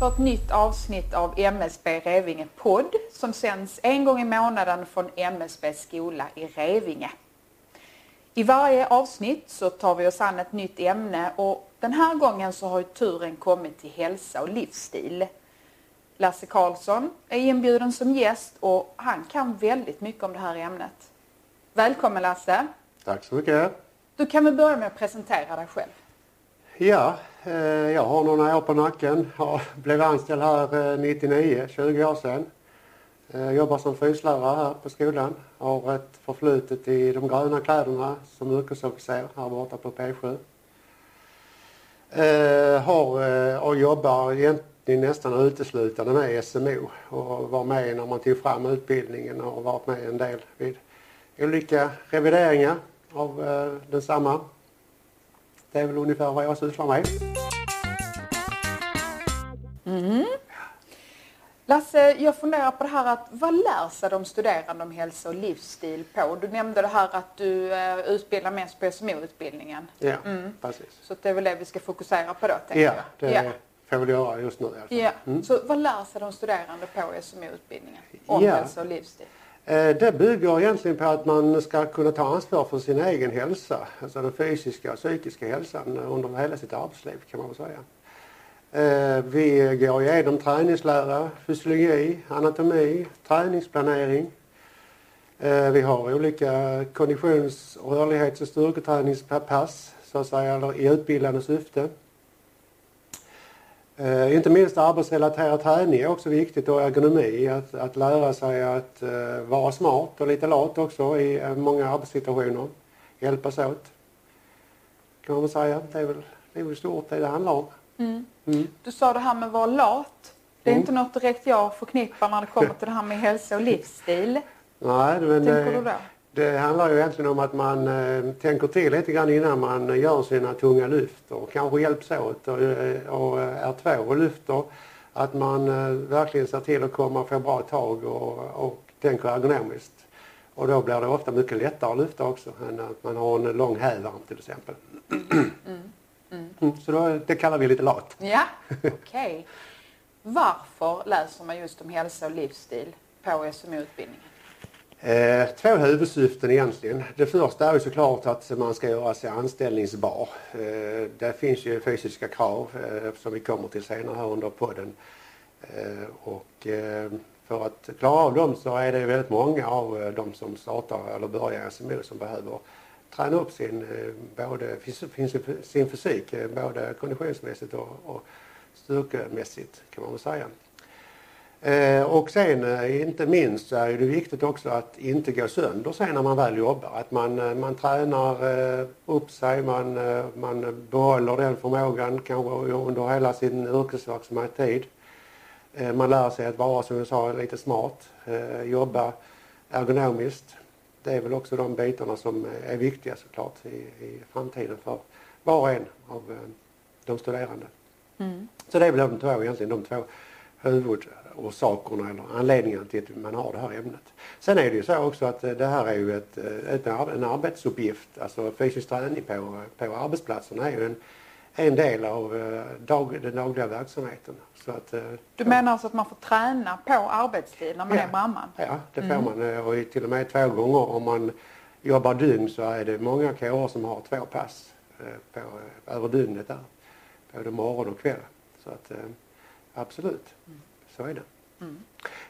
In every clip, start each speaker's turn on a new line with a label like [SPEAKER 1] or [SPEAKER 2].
[SPEAKER 1] för ett nytt avsnitt av MSB Revinge podd som sänds en gång i månaden från MSB skola i Revinge. I varje avsnitt så tar vi oss an ett nytt ämne och den här gången så har turen kommit till hälsa och livsstil. Lasse Karlsson är inbjuden som gäst och han kan väldigt mycket om det här ämnet. Välkommen Lasse!
[SPEAKER 2] Tack så mycket!
[SPEAKER 1] Du kan väl börja med att presentera dig själv.
[SPEAKER 2] Ja, Eh, jag har några år på nacken. Jag blev anställd här eh, 99, 20 år sedan. Eh, jag jobbar som fyslärare här på skolan. Har ett förflutet i de gröna kläderna som yrkesofficer här borta på P7. Har och jobbar egentligen nästan uteslutande med SMO och var med när man tog fram utbildningen och varit med en del vid olika revideringar av densamma. Det är väl ungefär vad jag sysslar med.
[SPEAKER 1] Mm. Lasse, jag funderar på det här att vad lär sig de studerande om hälsa och livsstil på? Du nämnde det här att du uh, utbildar mest på SMO-utbildningen.
[SPEAKER 2] Ja, mm. precis.
[SPEAKER 1] Så det är väl det vi ska fokusera på då, tänker
[SPEAKER 2] ja, jag. Ja, det får vi göra just nu i alla
[SPEAKER 1] fall. Ja. Mm. Så vad lär sig de studerande på SMO-utbildningen om ja. hälsa och livsstil?
[SPEAKER 2] Eh, det bygger egentligen på att man ska kunna ta ansvar för sin egen hälsa, alltså den fysiska och psykiska hälsan eh, under hela sitt arbetsliv kan man väl säga. Eh, vi går igenom träningslära, fysiologi, anatomi, träningsplanering. Vi har olika konditions-, rörlighets och styrketräningspass så att säga, eller i utbildande syfte. Eh, inte minst arbetsrelaterad träning är också viktigt och ergonomi. Att, att lära sig att eh, vara smart och lite lat också i eh, många arbetssituationer. Hjälpas åt. Kan man säga. Det är väl, det är väl stort det det handlar om.
[SPEAKER 1] Mm. Mm. Du sa det här med att vara lat. Det är mm. inte något direkt jag förknippar när det kommer till det här med hälsa och livsstil.
[SPEAKER 2] Nej, men Tänker du då? Det handlar ju egentligen om att man eh, tänker till lite grann innan man gör sina tunga lyft och kanske hjälps åt och, eh, och är två och lyfter. Att man eh, verkligen ser till att komma och få bra tag och, och tänker ergonomiskt. Och då blir det ofta mycket lättare att lyfta också än att man har en lång hävarm till exempel. Mm. Mm. Mm. Så då, det kallar vi lite lat.
[SPEAKER 1] Ja, okej. Okay. Varför läser man just om hälsa och livsstil på SMO-utbildningen?
[SPEAKER 2] Eh, två huvudsyften egentligen. Det första är ju såklart att man ska göra sig anställningsbar. Eh, det finns ju fysiska krav eh, som vi kommer till senare här under podden. Eh, och eh, för att klara av dem så är det väldigt många av eh, de som startar eller börjar SMO som behöver träna upp sin, eh, både, sin fysik, eh, både konditionsmässigt och, och styrkemässigt kan man väl säga. Eh, och sen eh, inte minst så är det viktigt också att inte gå sönder sen när man väl jobbar. Att man, eh, man tränar upp sig, man, man behåller den förmågan kanske under hela sin yrkesverksamma tid. Man lär sig att vara, som jag sa, lite smart, jobba ergonomiskt. Det är väl också de bitarna som är viktiga såklart i, i framtiden för var och en av de studerande. Mm. Så det är väl de två egentligen, de två huvudorsakerna eller anledningarna till att man har det här ämnet. Sen är det ju så också att eh, det här är ju ett, eh, ett, en arbetsuppgift, alltså fysisk träning på, på arbetsplatserna är ju en, en del av eh, dag, den dagliga verksamheten. Så att,
[SPEAKER 1] du menar alltså att man får träna på arbetstid när man
[SPEAKER 2] ja,
[SPEAKER 1] är brandman?
[SPEAKER 2] Ja, det får mm. man och till och med två gånger om man jobbar dygn så är det många kårer som har två pass på, över dygnet där. Både morgon och kväll. Så att, Absolut, mm. Så är det. Mm.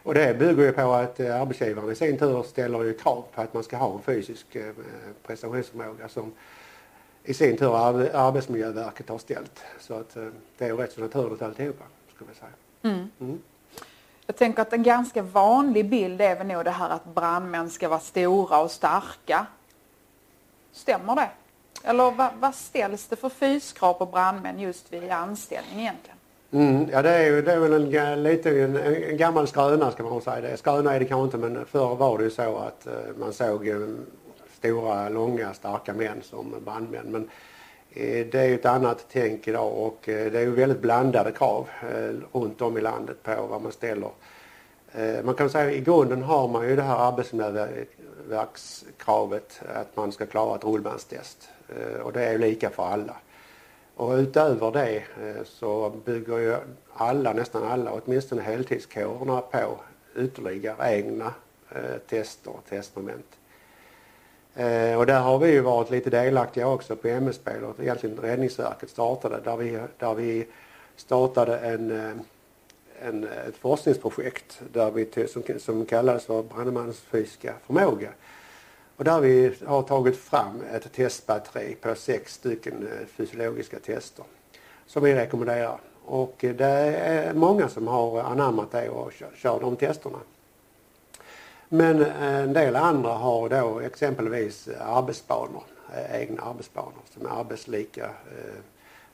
[SPEAKER 2] Och det bygger ju på att eh, arbetsgivaren i sin tur ställer ju krav på att man ska ha en fysisk eh, prestationsförmåga som i sin tur Arbetsmiljöverket har ställt. Så att eh, det är ju rätt så naturligt alltihopa, skulle jag säga. Mm. Mm.
[SPEAKER 1] Jag tänker att en ganska vanlig bild är väl nog det här att brandmän ska vara stora och starka. Stämmer det? Eller vad, vad ställs det för fyskrav på brandmän just vid anställning egentligen?
[SPEAKER 2] Mm, ja det är ju det är väl en, lite en, en gammal skröna ska man säga. Det. Skröna är det kanske inte men förr var det ju så att eh, man såg mm, stora, långa, starka män som brandmän. Men eh, det är ju ett annat tänk idag och eh, det är ju väldigt blandade krav runt om i landet på vad man ställer. Man kan säga att i grunden har man ju det här arbetsmiljöverkskravet att man ska klara ett rullbandstest och det är ju lika för alla. Och utöver det eh, så bygger ju alla, nästan alla, åtminstone heltidskårerna på ytterligare egna eh, tester och testmoment. Eh, och där har vi ju varit lite delaktiga också på MSB, och egentligen Räddningsverket startade, där vi, där vi startade en, en, ett forskningsprojekt där vi, som, som kallades för brandmannens fysiska förmåga. Och där vi har tagit fram ett testbatteri på sex stycken eh, fysiologiska tester som vi rekommenderar. Och eh, det är många som har anammat det och kör, kör de testerna. Men eh, en del andra har då exempelvis arbetsbanor, egna arbetsbanor som är arbetslika eh,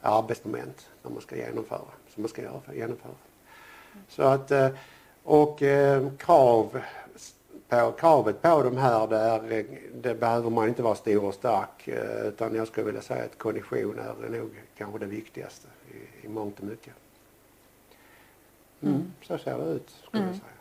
[SPEAKER 2] arbetsmoment som man ska genomföra, som man ska genomföra. Så att, och eh, krav på, kravet på de här, där, det behöver man inte vara stor och stark eh, utan jag skulle vilja säga att kondition är nog kanske det viktigaste i, i mångt och mycket. Mm, mm. Så ser det ut, skulle mm. jag säga.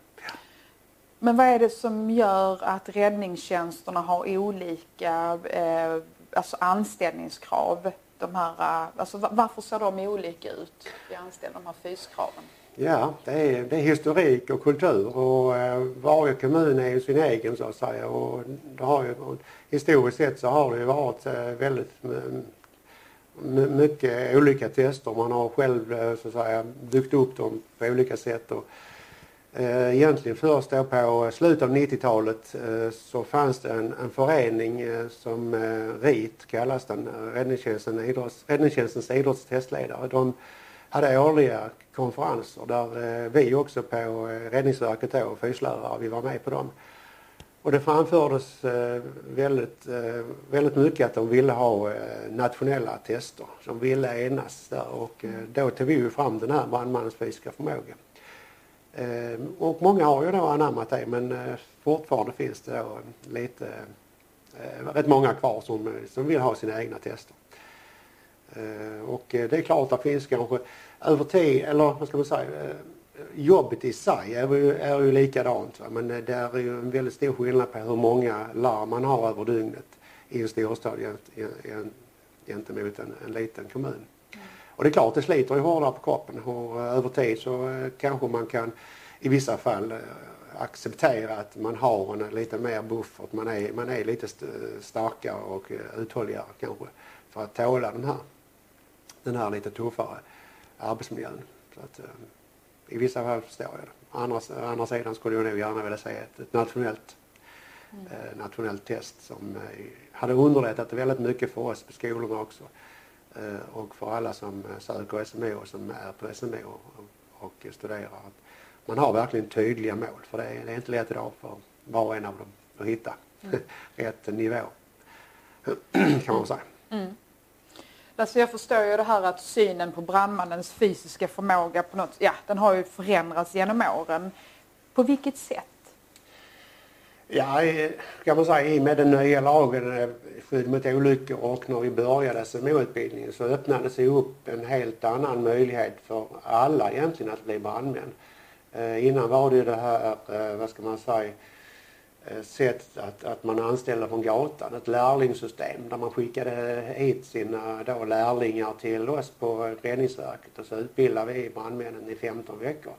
[SPEAKER 1] Men vad är det som gör att räddningstjänsterna har olika eh, alltså anställningskrav? De här, eh, alltså varför ser de olika ut vid anställning, de här fyskraven?
[SPEAKER 2] Ja, det är, det är historik och kultur och eh, varje kommun är ju sin egen så att säga. Och det har ju, historiskt sett så har det ju varit eh, väldigt mycket olika tester. Man har själv eh, så att säga byggt upp dem på olika sätt. Och, eh, egentligen först då på slutet av 90-talet eh, så fanns det en, en förening eh, som eh, RIT kallas den, Räddningstjänsten, idrotts, Räddningstjänstens idrottstestledare. De hade årliga konferenser där eh, vi också på eh, Räddningsverket då, fyslärare, vi var med på dem. Och det framfördes eh, väldigt, väldigt mycket att de ville ha nationella tester. De ville enas där och då tog vi ju fram den här brandmannens fysiska förmåga. Och många har ju då anammat det men fortfarande finns det då lite, rätt många kvar som, som vill ha sina egna tester. Och det är klart att det finns kanske över tid, eller vad ska man säga, eh, jobbet i sig är ju, är ju likadant. Va? Men eh, det är ju en väldigt stor skillnad på hur många larm man har över dygnet i en storstad gentemot en, en liten kommun. Och det är klart, det sliter ju hårdare på kroppen och eh, över tid så kanske man kan i vissa fall acceptera att man har en lite mer buffert, man är, man är lite starkare och uthålligare kanske för att tåla den här, den här lite tuffare arbetsmiljön. Så att, eh, I vissa fall förstår jag det. Å andra, andra sidan skulle jag nog gärna vilja se ett, ett nationellt, mm. eh, nationellt test som eh, hade underlättat väldigt mycket för oss på skolorna också. Eh, och för alla som eh, söker SMO och som är på SMO och, och studerar. man har verkligen tydliga mål för det är, det är inte lätt idag för var och en av dem att hitta mm. rätt nivå. kan man säga. Mm.
[SPEAKER 1] Alltså jag förstår ju det här att synen på brandmannens fysiska förmåga på något, ja den har ju förändrats genom åren. På vilket sätt?
[SPEAKER 2] Ja, kan man säga i och med den nya lagen eh, skydd mot olyckor och när vi började SMO-utbildningen så öppnades det upp en helt annan möjlighet för alla egentligen att bli brandmän. Eh, innan var det ju det här, eh, vad ska man säga, Eh, sätt att, att man anställde från gatan, ett lärlingssystem där man skickade hit sina då lärlingar till oss på Räddningsverket och så utbildade vi brandmännen i 15 veckor.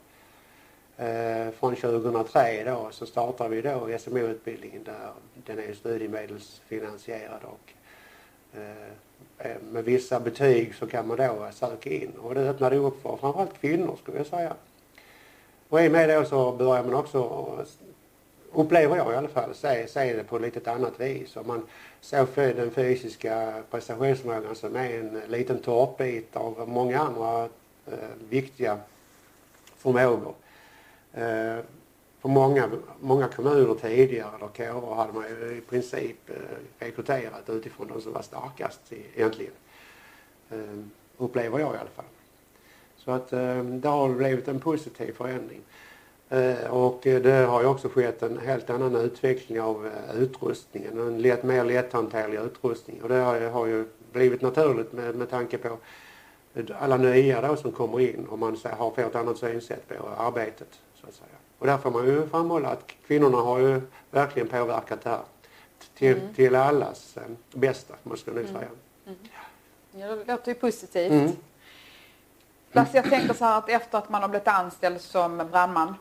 [SPEAKER 2] Eh, från 2003 då så startade vi då SMO-utbildningen där den är studiemedelsfinansierad och eh, eh, med vissa betyg så kan man då söka in och det öppnade upp för framförallt kvinnor skulle jag säga. Och i och med det så började man också upplever jag i alla fall, se, se det på ett lite annat vis. Om man ser för den fysiska prestationsförmågan som är en liten torpbit av många andra eh, viktiga förmågor. Eh, för många, många kommuner tidigare, eller kårer, hade man ju i princip eh, rekryterat utifrån de som var starkast egentligen. Eh, upplever jag i alla fall. Så att eh, det har blivit en positiv förändring. Eh, och det har ju också skett en helt annan utveckling av eh, utrustningen, en lätt, mer lätthanterlig utrustning. Och det har ju blivit naturligt med, med tanke på alla nya då som kommer in och man har fått ett annat synsätt på arbetet. Så att säga. Och där får man ju framhålla att kvinnorna har ju verkligen påverkat det här till, mm. till allas eh, bästa, man skulle nog mm. säga. Mm.
[SPEAKER 1] Ja, det låter ju positivt. Mm. Lasse, jag tänker så här att efter att man har blivit anställd som brandman,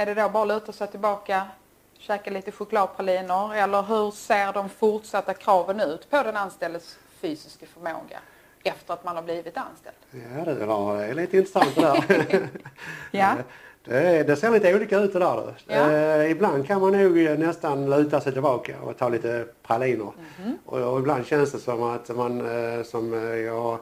[SPEAKER 1] är det då bara att luta sig tillbaka, käka lite chokladpraliner eller hur ser de fortsatta kraven ut på den anställdes fysiska förmåga efter att man har blivit anställd?
[SPEAKER 2] Ja, det är lite intressant det där.
[SPEAKER 1] ja.
[SPEAKER 2] Det, det, ser lite olika ut det där. Ja. Eh, ibland kan man nog nästan luta sig tillbaka och ta lite praliner. Mm -hmm. och, och, ibland känns det som att man, eh, som jag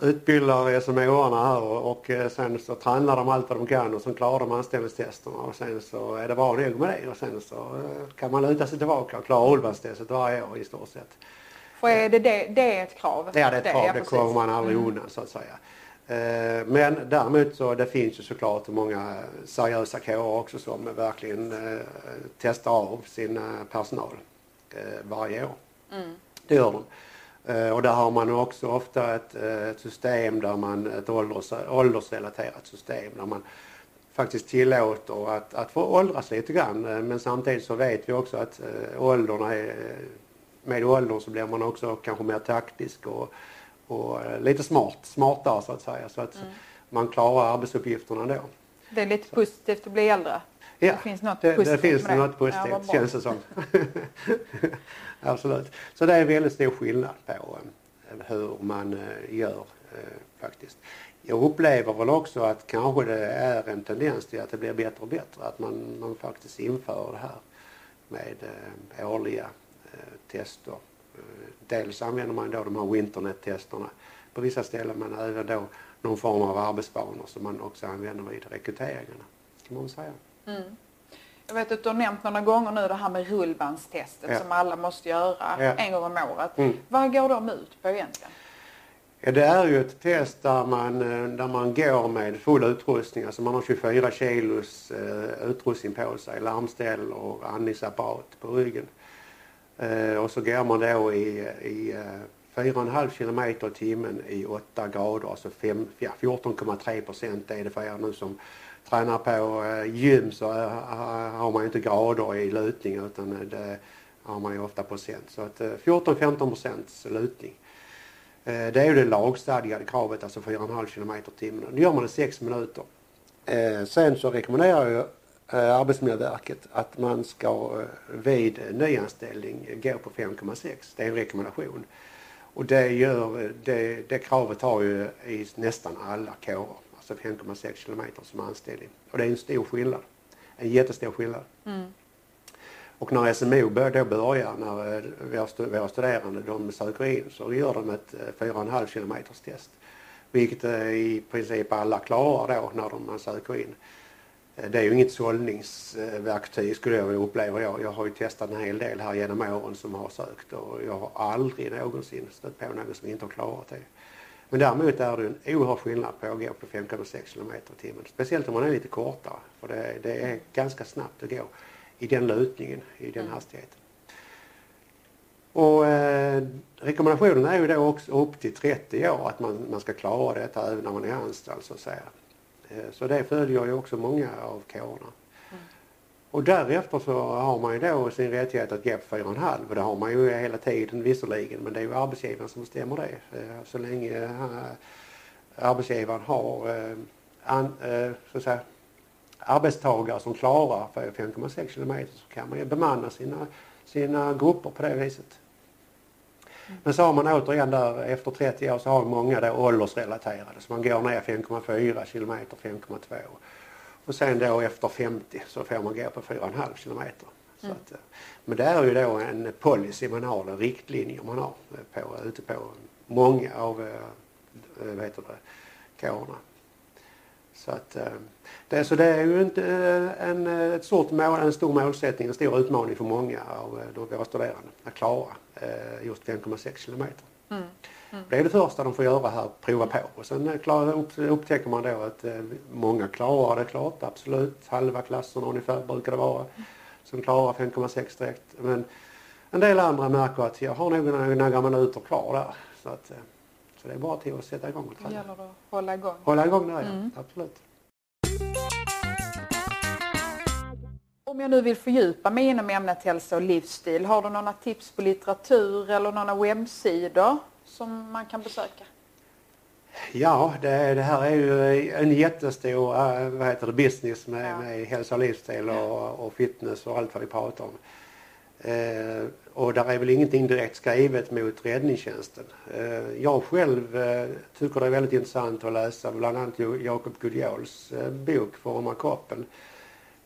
[SPEAKER 2] utbildar SMHarna här och, och eh, sen så tränar de allt vad de kan och sen klarar de anställningstesterna och sen så är det bra nog med det och sen så eh, kan man luta sig tillbaka och klara ålderstestet varje år i stort sett.
[SPEAKER 1] För är det, det, det är ett krav?
[SPEAKER 2] Ja det är ett krav, det, det kommer man aldrig mm. undan så att säga. Eh, men däremot så det finns ju såklart många seriösa kårer också som verkligen testar av sin personal varje år. Mm. Det gör de. Eh, och där har man också ofta ett, eh, ett system där man, ett ålders, åldersrelaterat system där man faktiskt tillåter att, att få åldras lite grann. Eh, men samtidigt så vet vi också att åldrarna är, med åldern så blir man också kanske mer taktisk och, och lite smart, smartare så att säga. Så att mm. man klarar arbetsuppgifterna då.
[SPEAKER 1] Det är lite så. positivt att bli äldre?
[SPEAKER 2] Ja, det finns något det, positivt det finns med något positivt ja, känns det som. Absolut. Så det är väldigt stor skillnad på eh, hur man eh, gör eh, faktiskt. Jag upplever väl också att kanske det är en tendens till att det blir bättre och bättre. Att man, man faktiskt inför det här med årliga tester. dels använder man då de här Winternet-testerna på vissa ställen men även då någon form av arbetsbanor som man också använder vid rekryteringarna. Kan man säga. Mm.
[SPEAKER 1] Jag vet att du har nämnt några gånger nu det här med rullbandstestet ja. som alla måste göra ja. en gång om året. Mm. Vad går de ut på egentligen?
[SPEAKER 2] Ja, det är ju ett test där man, eh, där man går med full utrustning. Alltså man har 24 kilos uh, utrustning på sig, larmställ och andningsapparat på ryggen. Uh, och så går man då i, i uh, 4,5 kilometer i timmen i 8 grader, alltså ja, 14,3 procent är det för er nu som tränar på eh, gym så eh, har man inte grader i lutning utan eh, det har man ju ofta procent. Så att 14-15 procents lutning. Det är ju det lagstadgade kravet, alltså 4,5 km i timmen. Nu gör man det 6 minuter. Sen så rekommenderar ju Arbetsmiljöverket att man ska vid nyanställning gå på 5,6. Det är en rekommendation. Och det, gör, det, det kravet har ju i nästan alla kårer alltså 5,6 kilometer som anställning. Och det är en stor skillnad. En jättestor skillnad. Mm. Och när SMO då börjar, när eh, våra studerande de söker in så gör de ett 4,5 eh, kilometers test. Vilket eh, i princip alla klarar då när de söker in. Det är ju inget sållningsverktyg skulle jag uppleva jag. Jag har ju testat en hel del här genom åren som har sökt och jag har aldrig någonsin stött på någon som inte har klarat det. Men däremot är det en oerhörd skillnad på att gå på 5,6 km i timmen. Speciellt om man är lite kortare. För det, det, är ganska snabbt att gå i den lutningen, i den mm. hastigheten. Och eh, rekommendationen är ju då också upp till 30 år att man, man ska klara detta även när man är anställd så att säga. Eh, så det följer ju också många av kårerna. Och därefter så har man ju då sin rättighet att ge på 4,5 och det har man ju hela tiden visserligen men det är ju arbetsgivaren som bestämmer det. Eh, så länge eh, arbetsgivaren har an, så att säga, arbetstagare som klarar 5,6 kilometer så kan man ju bemanna sina, sina grupper på det viset. Men så har man återigen där efter 30 år så har många då åldersrelaterade så man går ner 5,4 kilometer, 5,2 och sen då efter 50 så får man gå på 4,5 kilometer. Mm. Att, eh, men det är ju då en policy man har, en riktlinje man har på, ute på många av äh, vad heter det, kårerna. Så, att, det, så det är ju inte en, ett stort mål, en stor målsättning, en stor utmaning för många av våra studerande att klara just 5,6 kilometer. Mm. Mm. Det är det första de får göra här, prova på. Och sen eh, klar, upptäcker man då att eh, många klarar det klart, absolut. Halva klasserna ungefär brukar det vara som klarar 5,6 direkt. Men en del andra märker att jag har nog några minuter kvar där. Så, att, eh, så det är bara till att sätta igång och träna.
[SPEAKER 1] Det gäller att hålla igång.
[SPEAKER 2] Hålla igång där mm. ja, absolut.
[SPEAKER 1] Om jag nu vill fördjupa mig inom ämnet hälsa och livsstil, har du några tips på litteratur eller några webbsidor som man kan besöka?
[SPEAKER 2] Ja, det, det, här är ju en jättestor äh, vad heter det, business med,
[SPEAKER 1] Ja.
[SPEAKER 2] med hälsa och livsstil och, och fitness och allt vad vi pratar om. Eh, och där är väl ingenting direkt skrivet mot räddningstjänsten. Eh, jag själv eh, tycker det är väldigt intressant att läsa bland annat Jakob Gulliols eh, bok Forma kroppen.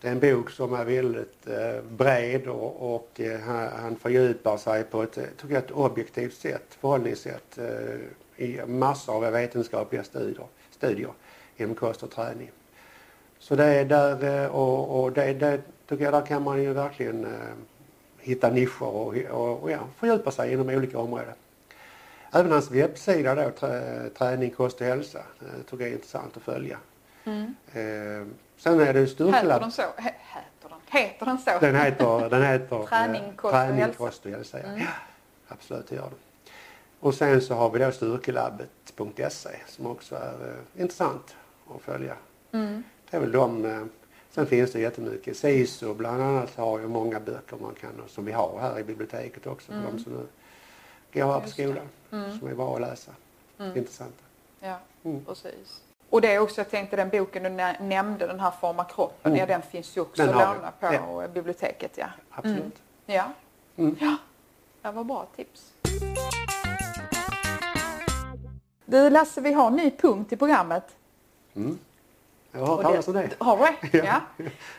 [SPEAKER 2] Det är en bok som är väldigt eh, bred och, och eh, han, han fördjupar sig på ett, eh, tycker jag, ett objektivt sätt, förhållningssätt i massor av vetenskapliga studier, studier inom kost och träning. Så det är där och, och det, det tycker jag där kan man ju verkligen hitta nischer och, och, och ja, fördjupa sig inom olika områden. Även hans webbsida då, träning, kost och hälsa, tycker jag är intressant att följa.
[SPEAKER 1] Mm.
[SPEAKER 2] Eh, sen är det
[SPEAKER 1] Heter
[SPEAKER 2] styrkelabb.
[SPEAKER 1] den så? He- heter den? Heter den så?
[SPEAKER 2] Den heter, den heter
[SPEAKER 1] Träning, kost
[SPEAKER 2] träning, kost och hälsa.
[SPEAKER 1] Mm.
[SPEAKER 2] Ja, absolut, det gör det. Och sen så har vi då styrkelabbet.se som också är eh, intressant att följa.
[SPEAKER 1] Mm.
[SPEAKER 2] Det är väl de. Eh, sen finns det jättemycket. SISU bland annat har ju många böcker man kan, som vi har här i biblioteket också för
[SPEAKER 1] Mm.
[SPEAKER 2] de som nu går här på skolan.
[SPEAKER 1] Mm.
[SPEAKER 2] Som är bra att läsa.
[SPEAKER 1] Mm.
[SPEAKER 2] Intressanta.
[SPEAKER 1] Ja,
[SPEAKER 2] Mm.
[SPEAKER 1] precis. Och det är också, jag tänkte den boken du nä- nämnde, den här Forma kroppen,
[SPEAKER 2] Mm.
[SPEAKER 1] ja den finns ju också att låna på
[SPEAKER 2] Ja.
[SPEAKER 1] biblioteket. Ja.
[SPEAKER 2] Absolut.
[SPEAKER 1] Mm. Ja.
[SPEAKER 2] Mm.
[SPEAKER 1] ja, det var bra tips. Du Lasse, vi har en ny punkt i programmet.
[SPEAKER 2] Mm. Jag har hört talas om det.
[SPEAKER 1] Har du.
[SPEAKER 2] Ja.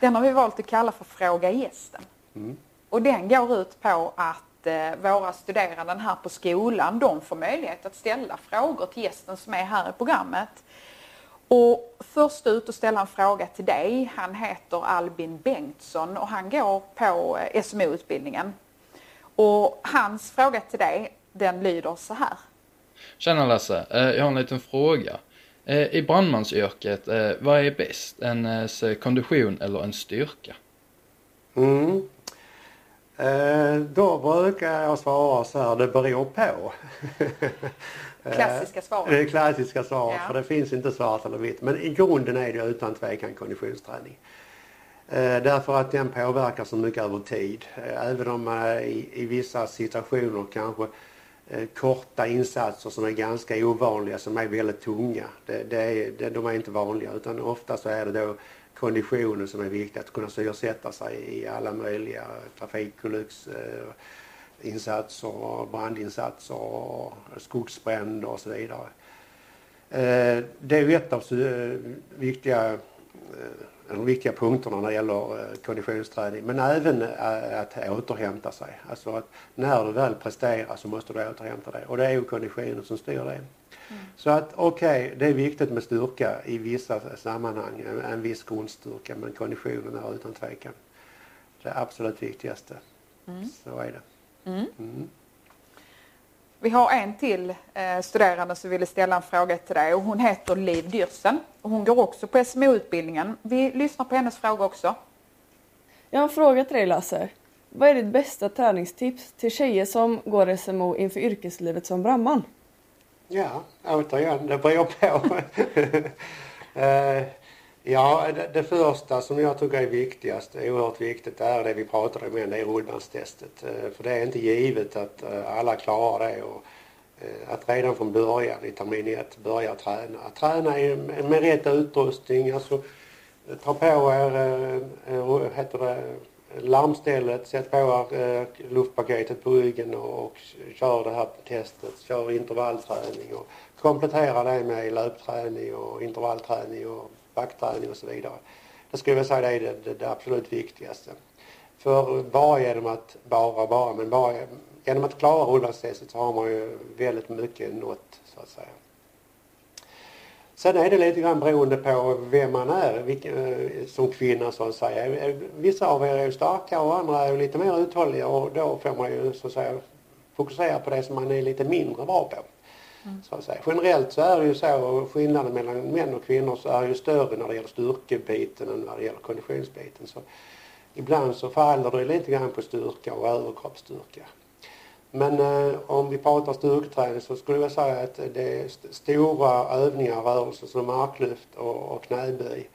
[SPEAKER 1] Den har vi valt att kalla för Fråga gästen.
[SPEAKER 2] Mm.
[SPEAKER 1] Och den går ut på att eh, våra studerande här på skolan, de får möjlighet att ställa frågor till gästen som är här i programmet. Och först ut att ställa en fråga till dig, han heter Albin Bengtsson och han går på eh, SMO-utbildningen. Och hans fråga till dig, den lyder så här.
[SPEAKER 3] Tjena Lasse, Eh, jag har en liten fråga. Eh, I brandmansyrket, vad är bäst? Ens eh, kondition eller en styrka?
[SPEAKER 2] Mm. Då brukar jag svara så här, det beror på. Eh,
[SPEAKER 1] Klassiska svaret.
[SPEAKER 2] Det klassiska svaret,
[SPEAKER 1] Ja.
[SPEAKER 2] för det finns inte svart eller vitt. Men i grunden är det utan tvekan konditionsträning. Eh, därför att den påverkar så mycket över tid. Eh, även om i, i vissa situationer kanske korta insatser som är ganska ovanliga, som är väldigt tunga. Det, det är, det, de är inte vanliga utan ofta så är det då konditionen som är viktig, att kunna syresätta sig i alla möjliga trafikolycksinsatser, brandinsatser, och skogsbränder och så vidare. Eh, Det är ju ett av eh, viktiga, eh, de viktiga punkterna när det gäller konditionsträning. Men även att återhämta sig. Alltså att när du väl presterar så måste du återhämta dig. Och det är ju konditionen som styr det. Så att okej, det är viktigt med styrka i vissa sammanhang, en, en viss grundstyrka, men konditionen är utan tvekan det absolut viktigaste. Så är det. Mm.
[SPEAKER 1] Vi har en till eh, studerande som ville ställa en fråga till dig och hon heter Liv Dyrsen. Och hon går också på SMO-utbildningen. Vi lyssnar på hennes fråga också.
[SPEAKER 4] Jag har en fråga till dig Lasse. Vad är ditt bästa träningstips till tjejer som går SMO inför yrkeslivet som brandman?
[SPEAKER 2] Ja, återigen, det beror på. Eh, ja, det, det första som jag tycker är viktigast, oerhört viktigt, är det vi pratade om, det är rullbandstestet. Eh, för det är inte givet att eh, alla klarar det och eh, att redan från början i termin ett börja träna. Att träna med rätt utrustning, alltså ta på er, heter det, larmstället, sätt på er luftpaketet på ryggen och, och kör det här testet. Kör intervallträning och komplettera det med löpträning och intervallträning och vaktträning och så vidare. Det skulle jag säga det är det, det, det absolut viktigaste. För bara genom att, bara, bara, men bara genom att klara rullbandstestet så har man ju väldigt mycket nått så att säga. Sen är det lite grann beroende på vem man är vilken, som kvinna så att säga. Vissa av er är ju starka och andra är lite mer uthålliga och då får man ju så att säga fokusera på det som man är lite mindre bra på. Mm. Så att säga. Generellt så är det ju så, skillnaden mellan män och kvinnor så är ju större när det gäller styrkebiten än när det gäller konditionsbiten. Så ibland så faller det lite grann på styrka och överkroppsstyrka. Men eh, om vi pratar styrketräning så skulle jag säga att det är st- stora övningar, rörelser som marklyft och, och knäböj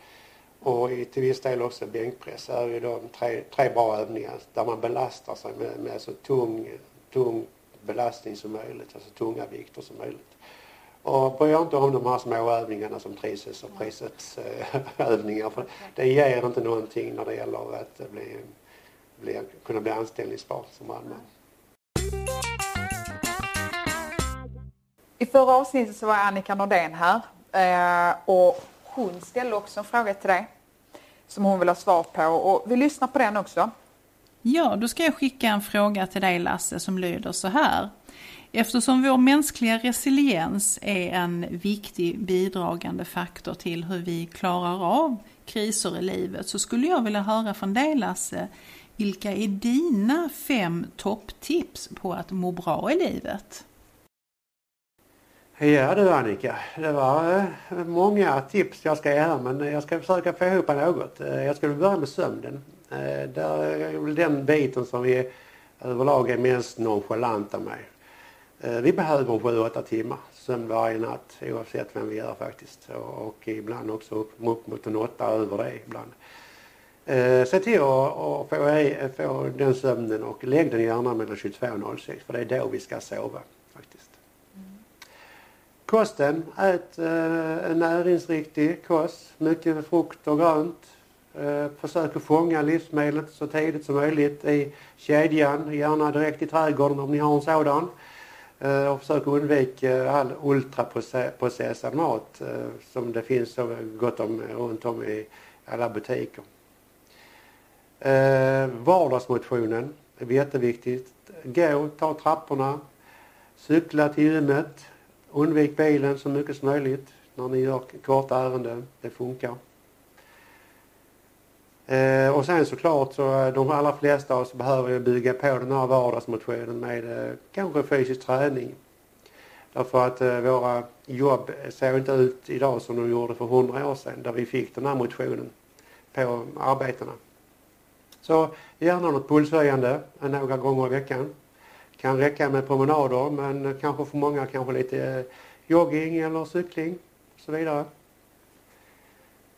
[SPEAKER 2] och i, till viss del också bänkpress är ju de tre, tre bra övningar där man belastar sig med, med så tung, tung belastning som möjligt, alltså tunga vikter som möjligt. Och bry er inte om de här små övningarna som triceps och triceps eh, övningar för det ger inte någonting när det gäller att bli, bli, kunna bli anställningsbar som brandman.
[SPEAKER 1] I förra avsnittet så var Annika Nordén här eh, och hon ställde också en fråga till dig som hon vill ha svar på och vi lyssnar på den också.
[SPEAKER 5] Ja, då ska jag skicka en fråga till dig Lasse som lyder så här. Eftersom vår mänskliga resiliens är en viktig bidragande faktor till hur vi klarar av kriser i livet så skulle jag vilja höra från dig Lasse, vilka är dina fem topptips på att må bra i livet?
[SPEAKER 2] Ja du Annika, det var eh, många tips jag ska ge här men jag ska försöka få ihop något. Eh, jag skulle börja med sömnen. Det där är väl den biten som vi överlag är mest nonchalanta med. Eh, vi behöver 7-8 timmar sömn varje natt oavsett vem vi är faktiskt. Och ibland också upp, upp mot en 8 över det ibland. Eh, se till att få, få den sömnen och lägg den gärna mellan 22 och 06 för det är då vi ska sova. Kosten, ät en näringsriktig kost, mycket frukt och grönt. Eh, försök att fånga livsmedlet så tidigt som möjligt i kedjan, gärna direkt i trädgården om ni har en sådan. Eh, och försök undvika all ultraprocessad mat eh, som det finns så gott om runt om i alla butiker. Vardagsmotionen är jätteviktigt. Gå, ta trapporna, cykla till gymmet, Undvik bilen så mycket som möjligt när ni gör korta ärenden. Det funkar. Eh, och sen såklart så eh, de allra flesta av oss behöver ju bygga på den här vardagsmotionen med eh, kanske fysisk träning. Därför att eh, våra jobb ser inte ut idag som de gjorde för hundra år sedan där vi fick den här motionen på arbetena. Så gärna något pulshöjande eh, några gånger i veckan kan räcka med promenader men kanske för många kanske lite eh, jogging eller cykling och så vidare.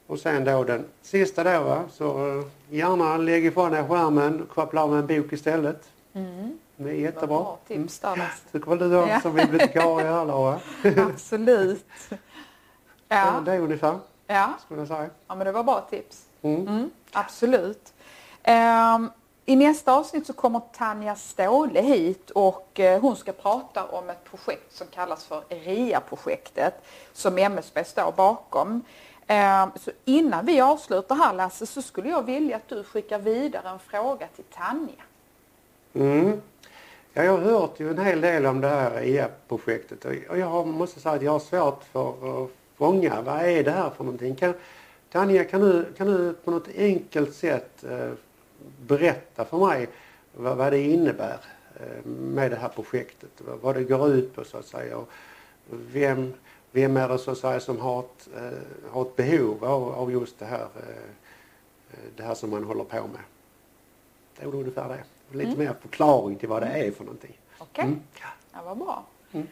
[SPEAKER 2] Och sen då den sista då va, så gärna lägg ifrån dig skärmen och koppla av med en bok istället. Mm. Det är jättebra. Bra
[SPEAKER 1] tips där mm.
[SPEAKER 2] Tycker väl du också ja. som bibliotekarie här Laura?
[SPEAKER 1] Absolut.
[SPEAKER 2] Ja. Det är ungefär.
[SPEAKER 1] Ja.
[SPEAKER 2] Skulle jag säga.
[SPEAKER 1] Ja men det var bra tips. Mm. Mm. Absolut. Um, i nästa avsnitt så kommer Tanja Ståhle hit och eh, hon ska prata om ett projekt som kallas för RIA-projektet som MSB står bakom. Ehm, så innan vi avslutar här Lasse så skulle jag vilja att du skickar vidare en fråga till Tanja.
[SPEAKER 2] Mm. Ja, jag har hört ju en hel del om det här IA-projektet och jag måste säga att jag har svårt för att fånga vad är det här för någonting. Kan, Tanja, kan du, kan du på något enkelt sätt eh, berätta för mig vad, vad det innebär eh, med det här projektet. Vad det går ut på så att säga. Och vem, vem är det så att säga som har ett, eh, har ett behov av, av just det här, eh, det här som man håller på med. Det är ungefär det. Lite mm. mer förklaring till vad det är för någonting.
[SPEAKER 1] Okej, okay. mm. ja, vad bra. Mm.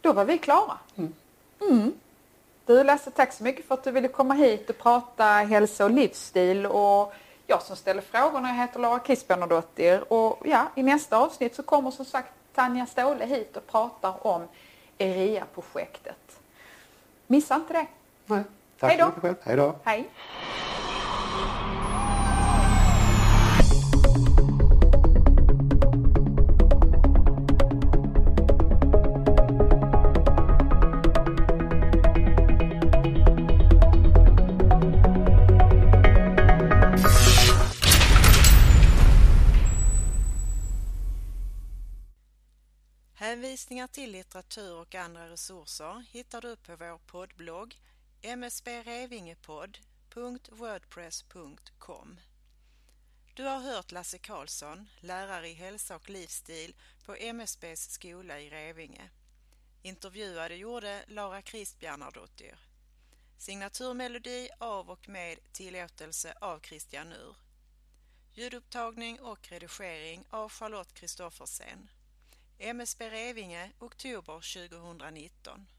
[SPEAKER 1] Då var vi klara. Mm. mm. Du Lasse, tack så mycket för att du ville komma hit och prata hälsa och livsstil och jag som ställer frågorna heter Lara Krispernadottir och ja, i nästa avsnitt så kommer som sagt Tanja Ståhle hit och pratar om ERIA-projektet. Missa inte det.
[SPEAKER 2] Nej, tack Hej då. Hej då.
[SPEAKER 1] Hej.
[SPEAKER 6] Hänvisningar till litteratur och andra resurser hittar du på vår poddblogg msbrevingepodd.wordpress.com. Du har hört Lasse Karlsson, lärare i hälsa och livsstil på MSBs skola i Revinge. Intervjuade gjorde Lara Kristbjernardottir. Signaturmelodi av och med tillåtelse av Christian Ur. Ljudupptagning och redigering av Charlotte Kristoffersen. MSB Revinge, oktober 2019.